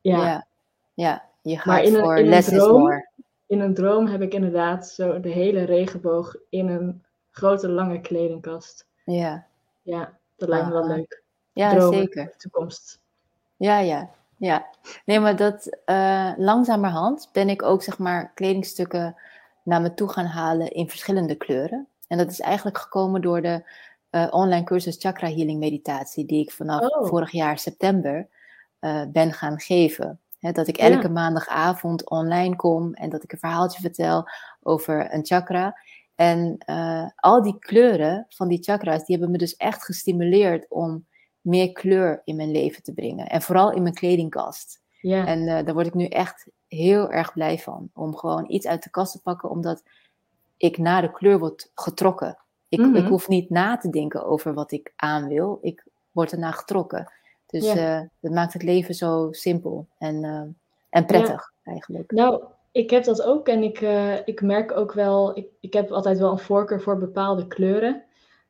Ja, ja. ja, je gaat Maar in een- voor in een less is droom- more. in een droom heb ik inderdaad zo de hele regenboog in een grote lange kledingkast. Ja, Ja, dat lijkt me wel Ah. leuk. ja Dromen zeker. toekomst. Ja, ja, ja. Nee, maar dat eh, langzamerhand ben ik ook zeg maar kledingstukken naar me toe gaan halen in verschillende kleuren. En dat is eigenlijk gekomen door de eh, online cursus Chakra Healing Meditatie, die ik vanaf Oh. vorig jaar september eh, ben gaan geven. Dat ik Ja. elke maandagavond online kom en dat ik een verhaaltje vertel over een chakra. En al die kleuren van die chakra's, die hebben me dus echt gestimuleerd om meer kleur in mijn leven te brengen. En vooral in mijn kledingkast. Ja, En eh, daar word ik nu echt heel erg blij van. Om gewoon iets uit de kast te pakken, omdat ik naar de kleur word getrokken. Ik, Mhm. ik hoef niet na te denken over wat ik aan wil. Ik word ernaar getrokken. Dus Ja. eh, dat maakt het leven zo simpel en, eh, en prettig eigenlijk. Nou, ik heb dat ook en ik, ik merk ook wel, ik, ik heb altijd wel een voorkeur voor bepaalde kleuren.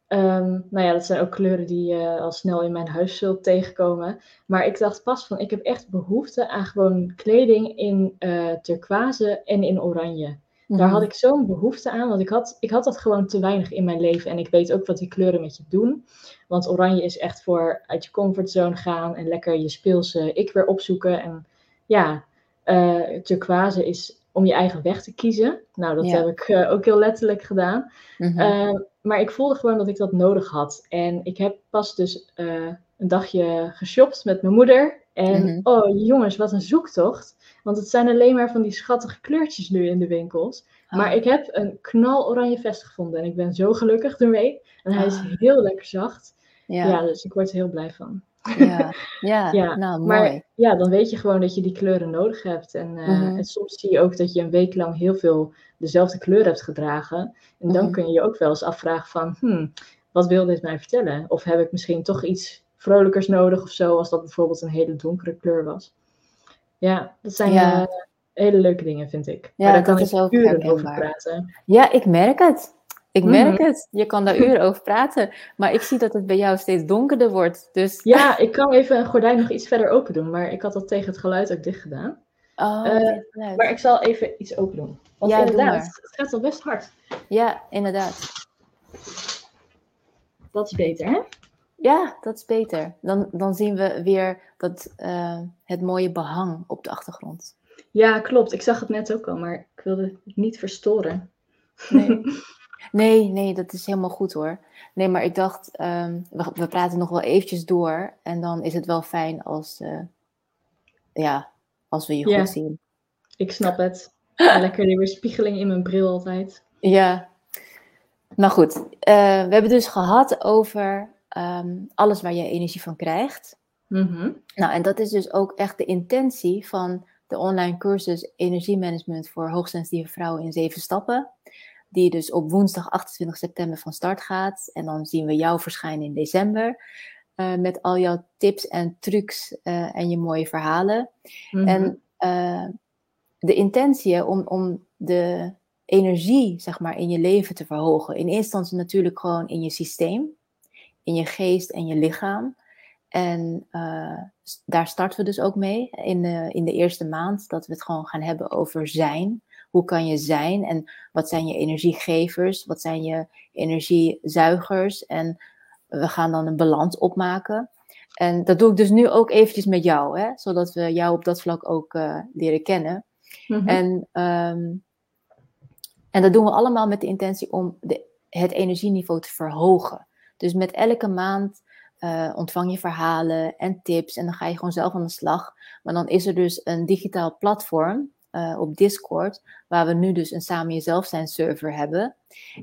Ehm, nou ja, dat zijn ook kleuren die je al snel in mijn huis zult tegenkomen. Maar ik dacht pas van, ik heb echt behoefte aan gewoon kleding in eh turquoise en in oranje. Daar had Mhm. ik zo'n behoefte aan, want ik had, ik had dat gewoon te weinig in mijn leven. En ik weet ook wat die kleuren met je doen. Want oranje is echt voor uit je comfortzone gaan en lekker je speelse ik weer opzoeken. En ja, eh turquoise is om je eigen weg te kiezen. Nou, dat Ja. heb ik eh, ook heel letterlijk gedaan. Mhm. Eh, maar ik voelde gewoon dat ik dat nodig had. En ik heb pas dus eh, een dagje geshopt met mijn moeder. En Mhm. oh jongens, wat een zoektocht. Want het zijn alleen maar van die schattige kleurtjes nu in de winkels. Maar Ah, ik heb een knaloranje vest gevonden. En ik ben zo gelukkig ermee. En hij is Ah. heel lekker zacht. Ja. ja, dus ik word er heel blij van. Ja, ja, Ja, nou Maar mooi. ja, dan weet je gewoon dat je die kleuren nodig hebt. En, eh, Mhm. en soms zie je ook dat je een week lang heel veel dezelfde kleur hebt gedragen. En dan Mhm. kun je je ook wel eens afvragen van, hmm, wat wil dit mij vertellen? Of heb ik misschien toch iets vrolijkers nodig of zo, als dat bijvoorbeeld een hele donkere kleur was. Ja, dat zijn Ja. eh, hele leuke dingen, vind ik. Ja, maar daar dat kan is ik ook uren over praten. Ja, ik merk het. Ik Mhm. merk het. Je kan daar uren over praten. Maar ik zie dat het bij jou steeds donkerder wordt. Dus. Ja, ik kan even een gordijn nog iets verder open doen, maar ik had dat tegen het geluid ook dicht gedaan. Oh, Eh. Maar ik zal even iets open doen. Want Ja, inderdaad, het gaat al best hard. Ja, inderdaad. Dat is beter, hè? Ja, dat is beter. Dan, dan zien we weer dat, eh, het mooie behang op de achtergrond. Ja, klopt. Ik zag het net ook al, maar ik wilde het niet verstoren. Nee. nee, nee, dat is helemaal goed hoor. Nee, maar ik dacht, ehm, we, we, praten nog wel eventjes door. En dan is het wel fijn als, uh, ja, als we je ja, goed zien. Ik snap het. Lekker die weerspiegeling in mijn bril altijd. Ja. Nou goed, uh, we hebben dus gehad over um, alles waar je energie van krijgt. Mm -hmm. Nou, en dat is dus ook echt de intentie van de online cursus Energiemanagement voor hoogsensitieve vrouwen in zeven stappen. Die dus op woensdag 28 september van start gaat. En dan zien we jou verschijnen in december. Uh, met al jouw tips en trucs uh, en je mooie verhalen. Mm -hmm. En uh, de intentie om, om de energie zeg maar, in je leven te verhogen. In eerste instantie natuurlijk gewoon in je systeem. In je geest en je lichaam. En daar starten we dus ook mee in de, in de eerste maand. Dat we het gewoon gaan hebben over zijn. Hoe kan je zijn? En wat zijn je energiegevers? Wat zijn je energiezuigers? En we gaan dan een balans opmaken. En dat doe ik dus nu ook eventjes met jou. Hè? Zodat we jou op dat vlak ook uh, leren kennen. Mhm. Mm -hmm. En, um, en dat doen we allemaal met de intentie om de, het energieniveau te verhogen. Dus met elke maand uh, ontvang je verhalen en tips en dan ga je gewoon zelf aan de slag. Maar dan is er dus een digitaal platform uh, op Discord, waar we nu dus een Samen Jezelf zijn server hebben.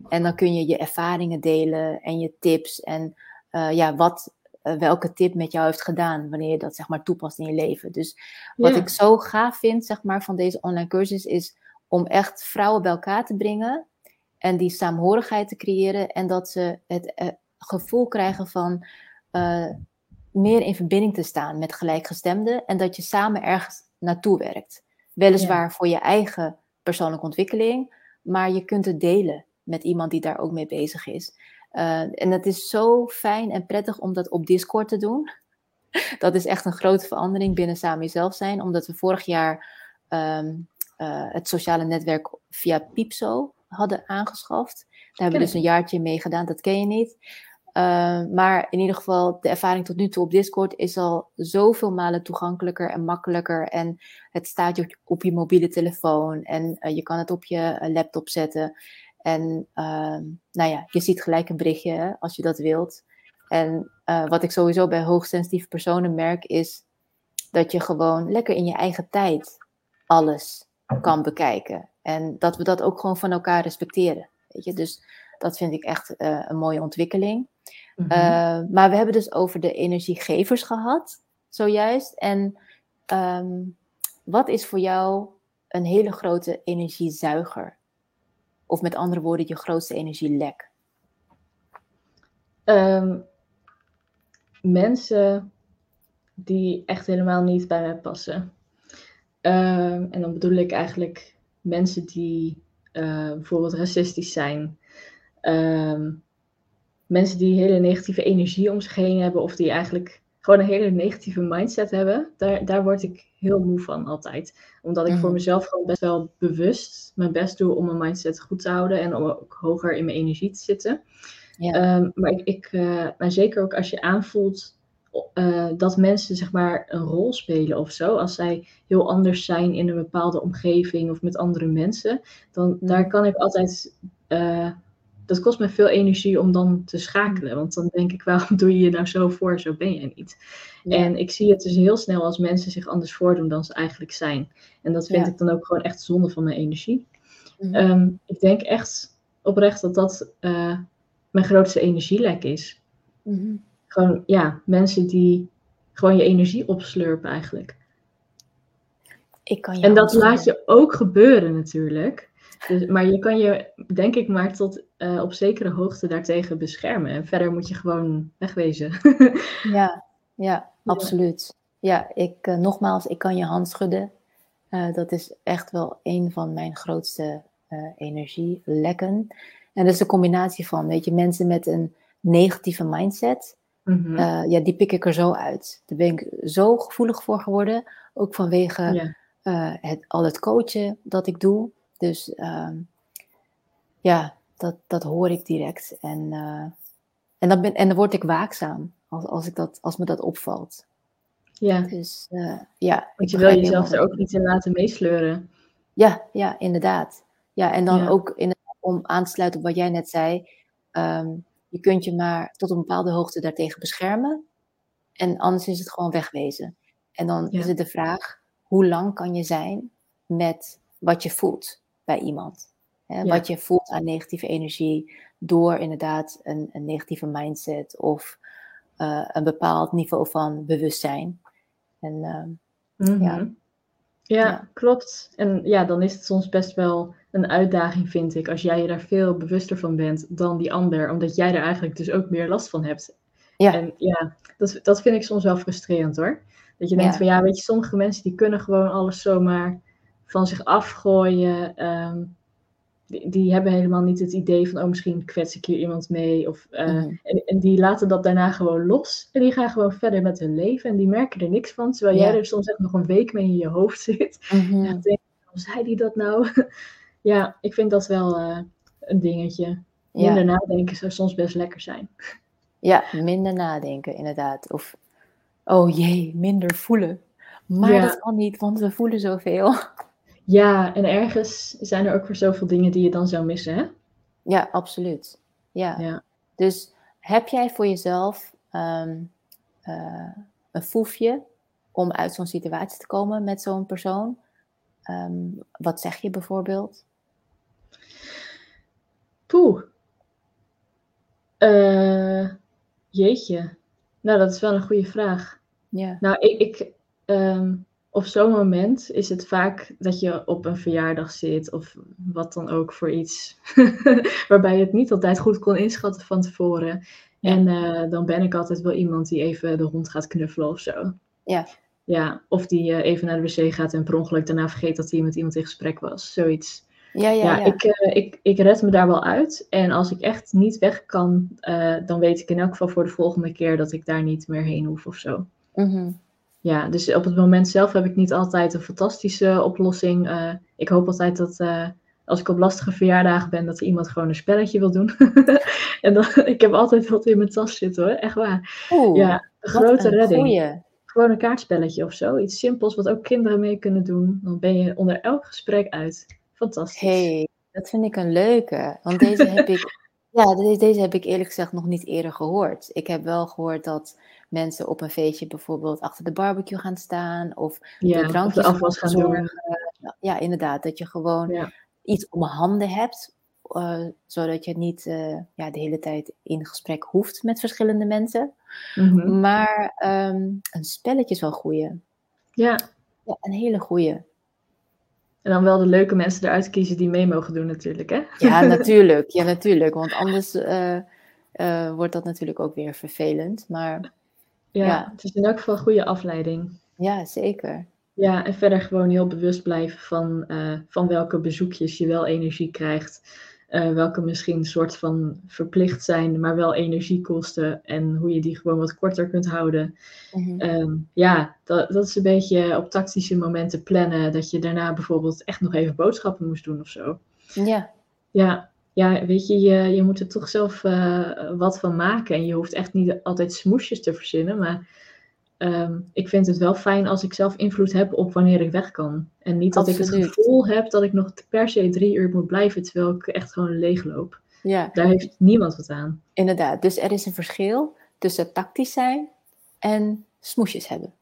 En dan kun je je ervaringen delen en je tips en uh, ja, wat, welke tip met jou heeft gedaan, wanneer je dat zeg maar toepast in je leven. Dus wat Ja. ik zo gaaf vind zeg maar van deze online cursus is om echt vrouwen bij elkaar te brengen en die saamhorigheid te creëren en dat ze het eh, gevoel krijgen van meer in verbinding te staan met gelijkgestemden en dat je samen ergens naartoe werkt. Weliswaar Ja. voor je eigen persoonlijke ontwikkeling, maar je kunt het delen met iemand die daar ook mee bezig is. Uh, en het is zo fijn en prettig om dat op Discord te doen. Dat is echt een grote verandering binnen Samen Jezelf zijn, omdat we vorig jaar um, uh, het sociale netwerk via Piepso hadden aangeschaft. Daar hebben we dus een jaartje mee gedaan, dat ken je niet. Uh, maar in ieder geval, de ervaring tot nu toe op Discord is al zoveel malen toegankelijker en makkelijker. En het staat je op je mobiele telefoon en uh, je kan het op je uh, laptop zetten. En uh, nou ja, je ziet gelijk een berichtje als je dat wilt. En uh, wat ik sowieso bij hoogsensitieve personen merk is dat je gewoon lekker in je eigen tijd alles kan bekijken. En dat we dat ook gewoon van elkaar respecteren. Weet je? Dus dat vind ik echt een mooie ontwikkeling. Mhm. Uh, maar we hebben dus over de energiegevers gehad, zojuist. En um, wat is voor jou een hele grote energiezuiger? Of met andere woorden, je grootste energielek? Um, mensen die echt helemaal niet bij mij passen. Um, en dan bedoel ik eigenlijk mensen die uh, bijvoorbeeld racistisch zijn. Um, mensen die hele negatieve energie om zich heen hebben of die eigenlijk gewoon een hele negatieve mindset hebben, daar, daar word ik heel moe van altijd. Omdat ik mm. voor mezelf gewoon best wel bewust mijn best doe om mijn mindset goed te houden en om ook hoger in mijn energie te zitten. Ja. Um, maar ik, ik uh, maar zeker ook als je aanvoelt uh, dat mensen zeg maar een rol spelen of zo, als zij heel anders zijn in een bepaalde omgeving of met andere mensen, dan daar kan ik altijd uh, dat kost me veel energie om dan te schakelen. Want dan denk ik, waarom doe je je nou zo voor? Zo ben je niet. Ja. En ik zie het dus heel snel als mensen zich anders voordoen dan ze eigenlijk zijn. En dat vind ja. ik dan ook gewoon echt zonde van mijn energie. Mm-hmm. Um, ik denk echt oprecht dat dat uh, mijn grootste energielek is. Mm-hmm. Gewoon, ja, mensen die gewoon je energie opslurpen eigenlijk. Ik kan je en dat laat je ook gebeuren natuurlijk. Dus, maar je kan je, denk ik, maar tot uh, op zekere hoogte daartegen beschermen. En verder moet je gewoon wegwezen. ja, ja, absoluut. Ja, ik, uh, nogmaals, ik kan je hand schudden. Uh, dat is echt wel een van mijn grootste energielekken. En dat is een combinatie van, weet je, mensen met een negatieve mindset. Mm-hmm. ja, die pik ik er zo uit. Daar ben ik zo gevoelig voor geworden. Ook vanwege ja. het, al het coachen dat ik doe. Dus uh, ja, dat, dat hoor ik direct. En, uh, en, dan ben, en dan word ik waakzaam als, als, ik dat, als me dat opvalt. Ja. Dus uh, ja. Want je wil jezelf er ook niet in laten meesleuren. Ja, ja, inderdaad. Ja, en dan ja. ook om aan te sluiten op wat jij net zei. Um, je kunt je maar tot een bepaalde hoogte daartegen beschermen. En anders is het gewoon wegwezen. En dan ja. is het de vraag, hoe lang kan je zijn met wat je voelt bij iemand? Hè, ja. Wat je voelt aan negatieve energie door inderdaad een, een negatieve mindset of uh, een bepaald niveau van bewustzijn. En uh, mm -hmm. ja. Ja, ja, klopt. En ja, dan is het soms best wel een uitdaging, vind ik, als jij je daar veel bewuster van bent dan die ander, omdat jij er eigenlijk dus ook meer last van hebt. Ja. En ja, dat, dat vind ik soms wel frustrerend hoor. Dat je denkt ja. van ja, weet je, sommige mensen die kunnen gewoon alles zomaar van zich afgooien. Um, die, die, hebben helemaal niet het idee van, oh misschien kwets ik hier iemand mee. Of, uh, mm. en, en, die laten dat daarna gewoon los. En die gaan gewoon verder met hun leven. En die merken er niks van. Terwijl ja. jij er soms echt nog een week mee in je hoofd zit. Mm -hmm. En denk, hoe zei die dat nou? ja, ik vind dat wel uh, een dingetje. Minder nadenken zou soms best lekker zijn. Ja, minder nadenken, inderdaad. Of, oh jee, minder voelen. Maar ja. dat kan niet, want we voelen zoveel. Ja, en ergens zijn er ook weer zoveel dingen die je dan zou missen, hè? Ja, absoluut. Ja. ja. Dus heb jij voor jezelf um, uh, een foefje om uit zo'n situatie te komen met zo'n persoon? Um, wat zeg je bijvoorbeeld? Poeh. Uh, jeetje. Nou, dat is wel een goede vraag. Ja. Nou, ik, ik um, op zo'n moment is het vaak dat je op een verjaardag zit of wat dan ook voor iets waarbij je het niet altijd goed kon inschatten van tevoren. Ja. En uh, dan ben ik altijd wel iemand die even de hond gaat knuffelen of zo. Ja. Ja, of die uh, even naar de wc gaat en per ongeluk daarna vergeet dat hij met iemand in gesprek was. Zoiets. Ja, ja, ja, ja. Ik, uh, ik, ik red me daar wel uit. En als ik echt niet weg kan, dan weet ik in elk geval voor de volgende keer dat ik daar niet meer heen hoef of zo. Mm -hmm. Ja, dus op het moment zelf heb ik niet altijd een fantastische oplossing. Uh, ik hoop altijd dat als ik op lastige verjaardagen ben, dat iemand gewoon een spelletje wil doen. en dan, ik heb altijd wat in mijn tas zitten hoor, echt waar. Oeh, ja, een grote een redding. Goeie. Gewoon een kaartspelletje of zo. Iets simpels wat ook kinderen mee kunnen doen. Dan ben je onder elk gesprek uit. Fantastisch. hey, dat vind ik een leuke. Want deze heb ik, ja, deze, deze heb ik eerlijk gezegd nog niet eerder gehoord. Ik heb wel gehoord dat mensen op een feestje bijvoorbeeld achter de barbecue gaan staan. Of ja, de drankjes of afwas gaan zorgen. doen. Ja, inderdaad. Dat je gewoon ja. iets om handen hebt. Uh, zodat je niet uh, ja, de hele tijd in gesprek hoeft met verschillende mensen. Mm -hmm. Maar um, een spelletje is wel goeie. Ja. Ja, een hele goeie. En dan wel de leuke mensen eruit kiezen die mee mogen doen natuurlijk, hè? Ja, natuurlijk. Ja, natuurlijk. Want anders uh, wordt dat natuurlijk ook weer vervelend. Maar ja, ja, het is in elk geval een goede afleiding. Ja, zeker. Ja, en verder gewoon heel bewust blijven van, uh, van welke bezoekjes je wel energie krijgt. welke misschien een soort van verplicht zijn, maar wel energie kosten. En hoe je die gewoon wat korter kunt houden. Mhm. Mm -hmm. um, ja, dat, dat is een beetje op tactische momenten plannen. Dat je daarna bijvoorbeeld echt nog even boodschappen moest doen of zo. Ja. Ja, ja weet je, je, je moet er toch zelf uh, wat van maken. En je hoeft echt niet altijd smoesjes te verzinnen. Maar um, ik vind het wel fijn als ik zelf invloed heb op wanneer ik weg kan. En niet dat Absoluut. ik het gevoel heb dat ik nog per se drie uur moet blijven. Terwijl ik echt gewoon leegloop. Ja. Daar heeft niemand wat aan. Inderdaad. Dus er is een verschil tussen tactisch zijn en smoesjes hebben.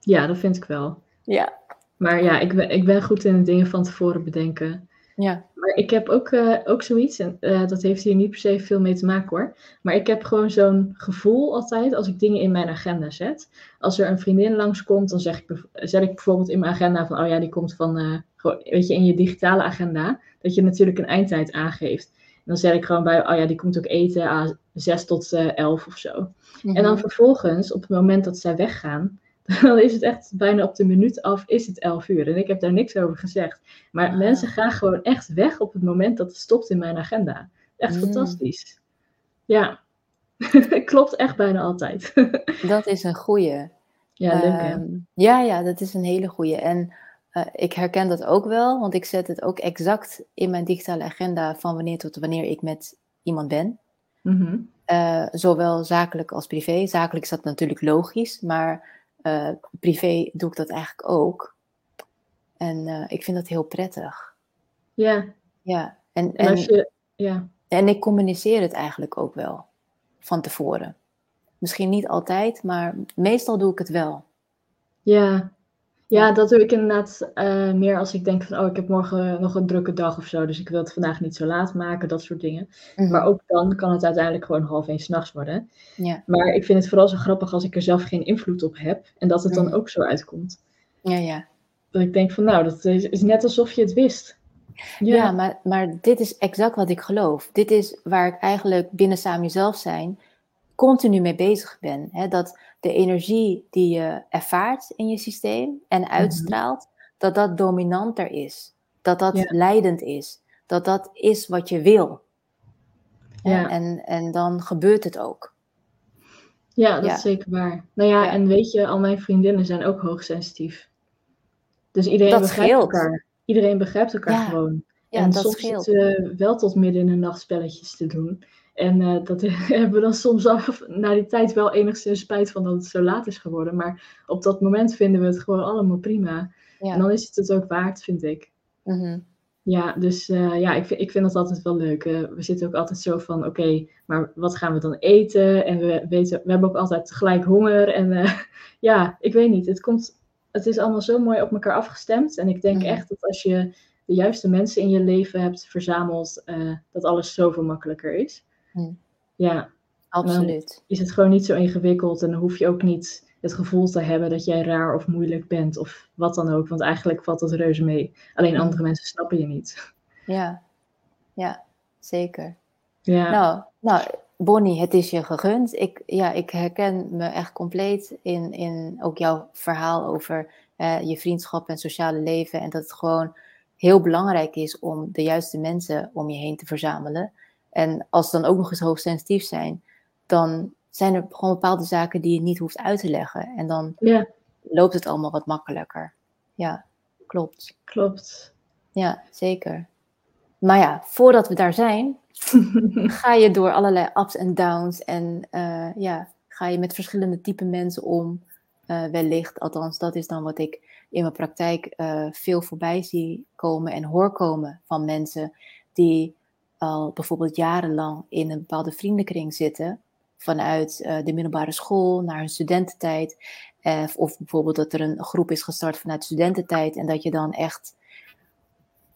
Ja, dat vind ik wel. Ja. Maar ja, ik ben, ik ben goed in het dingen van tevoren bedenken. Ja. Maar ik heb ook, uh, ook zoiets, en uh, dat heeft hier niet per se veel mee te maken hoor. Maar ik heb gewoon zo'n gevoel altijd als ik dingen in mijn agenda zet. Als er een vriendin langskomt, dan zeg ik, zet ik bijvoorbeeld in mijn agenda van, oh ja, die komt van, uh, gewoon, weet je, in je digitale agenda. Dat je natuurlijk een eindtijd aangeeft. En dan zet ik gewoon bij, oh ja, die komt ook eten aan 6 tot 11 of zo. Mm -hmm. En dan vervolgens, op het moment dat zij weggaan, dan is het echt bijna op de minuut af, is het 11 uur. En ik heb daar niks over gezegd. Maar Ah. mensen gaan gewoon echt weg op het moment dat het stopt in mijn agenda. Echt Mm. fantastisch. Ja, klopt echt bijna altijd. Dat is een goeie. ja, leuk? Ehm, ja, ja, dat is een hele goeie. En uh, ik herken dat ook wel, want ik zet het ook exact in mijn digitale agenda van wanneer tot wanneer ik met iemand ben. Mhm. Uh, zowel zakelijk als privé. Zakelijk is dat natuurlijk logisch, maar Uh, privé doe ik dat eigenlijk ook. En uh, ik vind dat heel prettig. Ja. Ja. En, En en, als je, ja. en ik communiceer het eigenlijk ook wel van tevoren. Misschien niet altijd, maar meestal doe ik het wel. Ja. Ja, dat doe ik inderdaad eh, meer als ik denk van, oh, ik heb morgen nog een drukke dag of zo, dus ik wil het vandaag niet zo laat maken, dat soort dingen. Mhm. Maar ook dan kan het uiteindelijk gewoon half één s'nachts worden. Ja, Maar ik vind het vooral zo grappig als ik er zelf geen invloed op heb en dat het dan Mhm. ook zo uitkomt. ja, ja. Dat ik denk van, nou, dat is, is net alsof je het wist. Ja, maar, maar dit is exact wat ik geloof. Dit is waar ik eigenlijk binnen Samen Jezelf zijn continu mee bezig ben. Hè? Dat de energie die je ervaart in je systeem en uitstraalt, dat dat dominanter is. Dat dat Ja. leidend is. Dat dat is wat je wil. Ja. En, en dan gebeurt het ook. Ja, dat Ja. is zeker waar. Nou ja, Ja. en weet je, al mijn vriendinnen zijn ook hoogsensitief. Dus iedereen Dat begrijpt scheelt. elkaar. Iedereen begrijpt elkaar gewoon. Ja, en dat soms scheelt. zitten we wel tot midden in de nacht spelletjes te doen. En eh, dat hebben we dan soms af, na die tijd wel enigszins spijt van dat het zo laat is geworden. Maar op dat moment vinden we het gewoon allemaal prima. En dan is het het ook waard, vind ik. Mhm. Ja, dus eh, ja, ik, vind- ik vind dat altijd wel leuk. Eh, we zitten ook altijd zo van, oké, maar wat gaan we dan eten? En we, weten, we hebben ook altijd tegelijk honger. En ja, ik weet niet, het, komt, het is allemaal zo mooi op elkaar afgestemd. En ik denk Mhm. echt dat als je de juiste mensen in je leven hebt verzameld, dat alles zoveel makkelijker is. Ja, Absoluut. is het gewoon niet zo ingewikkeld en dan hoef je ook niet het gevoel te hebben dat jij raar of moeilijk bent of wat dan ook. Want eigenlijk valt dat reuze mee. Alleen andere mensen snappen je niet. Ja. Ja, zeker. Ja. Nou, nou, Bonnie, het is je gegund. Ik, ja, ik herken me echt compleet in, in ook jouw verhaal over eh, je vriendschap en sociale leven. En dat het gewoon heel belangrijk is om de juiste mensen om je heen te verzamelen. En als ze dan ook nog eens hoogsensitief zijn, dan zijn er gewoon bepaalde zaken die je niet hoeft uit te leggen. En dan Ja, loopt het allemaal wat makkelijker. Ja, klopt. klopt. Ja, zeker. Maar ja, voordat we daar zijn, ga je door allerlei ups en downs en eh, ja, ga je met verschillende type mensen om. eh, wellicht, althans, dat is dan wat ik in mijn praktijk eh, veel voorbij zie komen en hoor komen van mensen die al bijvoorbeeld jarenlang in een bepaalde vriendenkring zitten, vanuit eh, de middelbare school naar hun studententijd. Eh, of bijvoorbeeld dat er een groep is gestart vanuit studententijd en dat je dan echt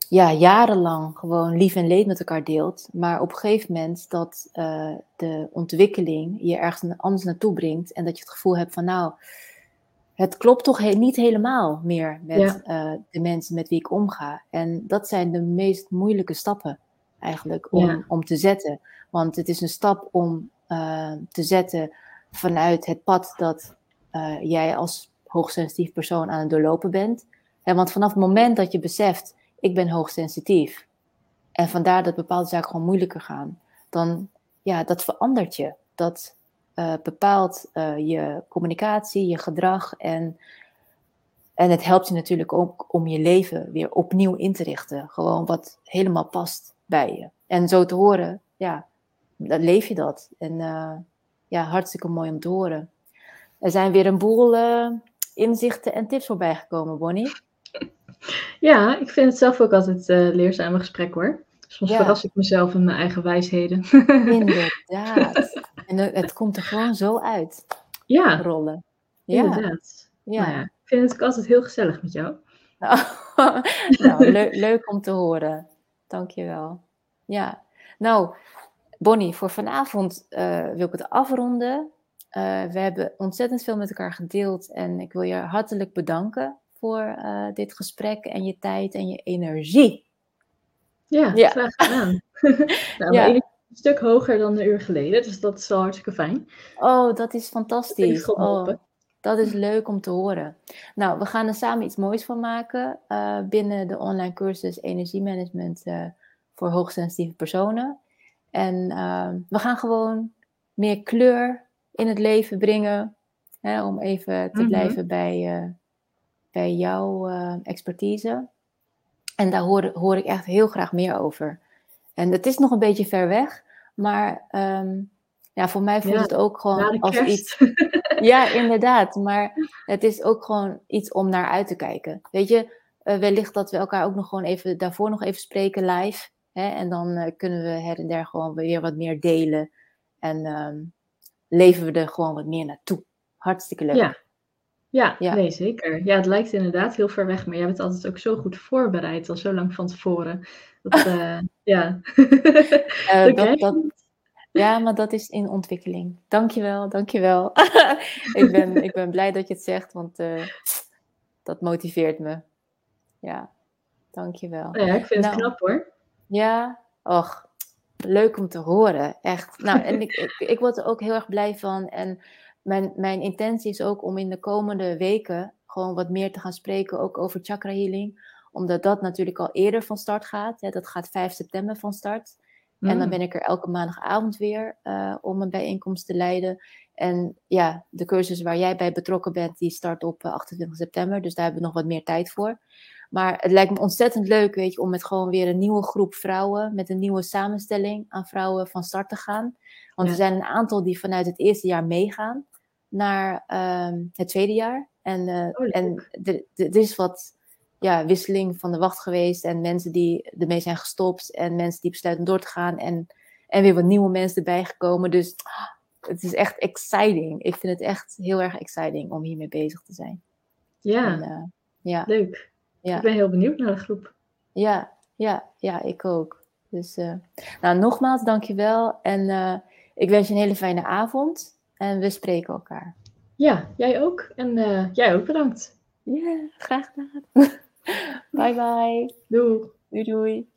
ja, jarenlang gewoon lief en leed met elkaar deelt. Maar op een gegeven moment dat eh, de ontwikkeling je ergens anders naartoe brengt. En dat je het gevoel hebt van nou, het klopt toch he- niet helemaal meer met Ja. de mensen met wie ik omga. En dat zijn de meest moeilijke stappen eigenlijk om, Ja. om te zetten. Want het is een stap om eh, te zetten vanuit het pad dat eh, jij als hoogsensitief persoon aan het doorlopen bent. En want vanaf het moment dat je beseft, ik ben hoogsensitief. En vandaar dat bepaalde zaken gewoon moeilijker gaan. Dan, ja, dat verandert je. Dat eh, bepaalt je communicatie, je gedrag. En, en het helpt je natuurlijk ook om je leven weer opnieuw in te richten. Gewoon wat helemaal past bij je. En zo te horen, ja, dan leef je dat. En eh, ja, hartstikke mooi om te horen. Er zijn weer een boel eh, inzichten en tips voorbij gekomen, Bonnie. Ja, ik vind het zelf ook altijd eh leerzame gesprek hoor. Soms Ja. verras ik mezelf in mijn eigen wijsheden. Inderdaad. En het komt er gewoon zo uit, ja, rollen. Ja, inderdaad. ja. Nou ja, ik vind het ook altijd heel gezellig met jou. Nou, nou, leu- leuk om te horen. Dankjewel. Ja, nou, Bonnie, voor vanavond eh, wil ik het afronden. Eh, we hebben ontzettend veel met elkaar gedeeld en ik wil je hartelijk bedanken voor eh, dit gesprek en je tijd en je energie. Ja, Ja. graag gedaan. nou, Ja. een stuk hoger dan een uur geleden, dus dat is wel hartstikke fijn. Oh, dat is heeft fantastisch. geholpen. Oh, dat is leuk om te horen. Nou, we gaan er samen iets moois van maken eh, binnen de online cursus Energiemanagement eh, voor hoogsensitieve personen. En eh, we gaan gewoon meer kleur in het leven brengen, hè, om even te Mhm. blijven bij, bij jouw expertise. En daar hoor, hoor ik echt heel graag meer over. En het is nog een beetje ver weg, maar ehm, ja, voor mij voelt Ja, het ook gewoon als kerst. iets. Ja, inderdaad. Maar het is ook gewoon iets om naar uit te kijken. Weet je, eh, wellicht dat we elkaar ook nog gewoon even daarvoor nog even spreken live. Hè? En dan eh, kunnen we her en der gewoon weer wat meer delen. En ehm, leven we er gewoon wat meer naartoe. Hartstikke leuk. Ja. Ja, Ja. nee, zeker. Ja, het lijkt inderdaad heel ver weg, maar jij bent altijd ook zo goed voorbereid, al zo lang van tevoren. Dat, eh, ja. Dat, dat. Ja, maar dat is in ontwikkeling. Dankjewel, dankjewel. ik, ben, ik ben blij dat je het zegt, want eh, dat motiveert me. Ja, dankjewel. Ja, ik vind het Nou, knap hoor. Ja, och, leuk om te horen, echt. Nou, en ik, ik, ik word er ook heel erg blij van. En mijn, mijn intentie is ook om in de komende weken gewoon wat meer te gaan spreken, ook over chakra healing. Omdat dat natuurlijk al eerder van start gaat. Hè. Dat gaat 5 september van start. En dan Mm. ben ik er elke maandagavond weer eh, om een bijeenkomst te leiden. En ja, de cursus waar jij bij betrokken bent, die start op eh, 28 september. Dus daar hebben we nog wat meer tijd voor. Maar het lijkt me ontzettend leuk, weet je, om met gewoon weer een nieuwe groep vrouwen, met een nieuwe samenstelling aan vrouwen van start te gaan. Want Ja. er zijn een aantal die vanuit het eerste jaar meegaan naar ehm, het tweede jaar. En, eh, Oh, en er is wat ja, wisseling van de wacht geweest. En mensen die ermee zijn gestopt. En mensen die besluiten door te gaan. En, en weer wat nieuwe mensen erbij gekomen. Dus het is echt exciting. Ik vind het echt heel erg exciting om hiermee bezig te zijn. Ja, En, eh, ja, leuk. ja. Ik ben heel benieuwd naar de groep. Ja, ja, ja, ik ook. Dus, eh, nou, nogmaals, dankjewel. En eh, ik wens je een hele fijne avond. En we spreken elkaar. Ja, jij ook. En jij ook bedankt. Ja, graag gedaan. bye bye. Doei. Doei doei.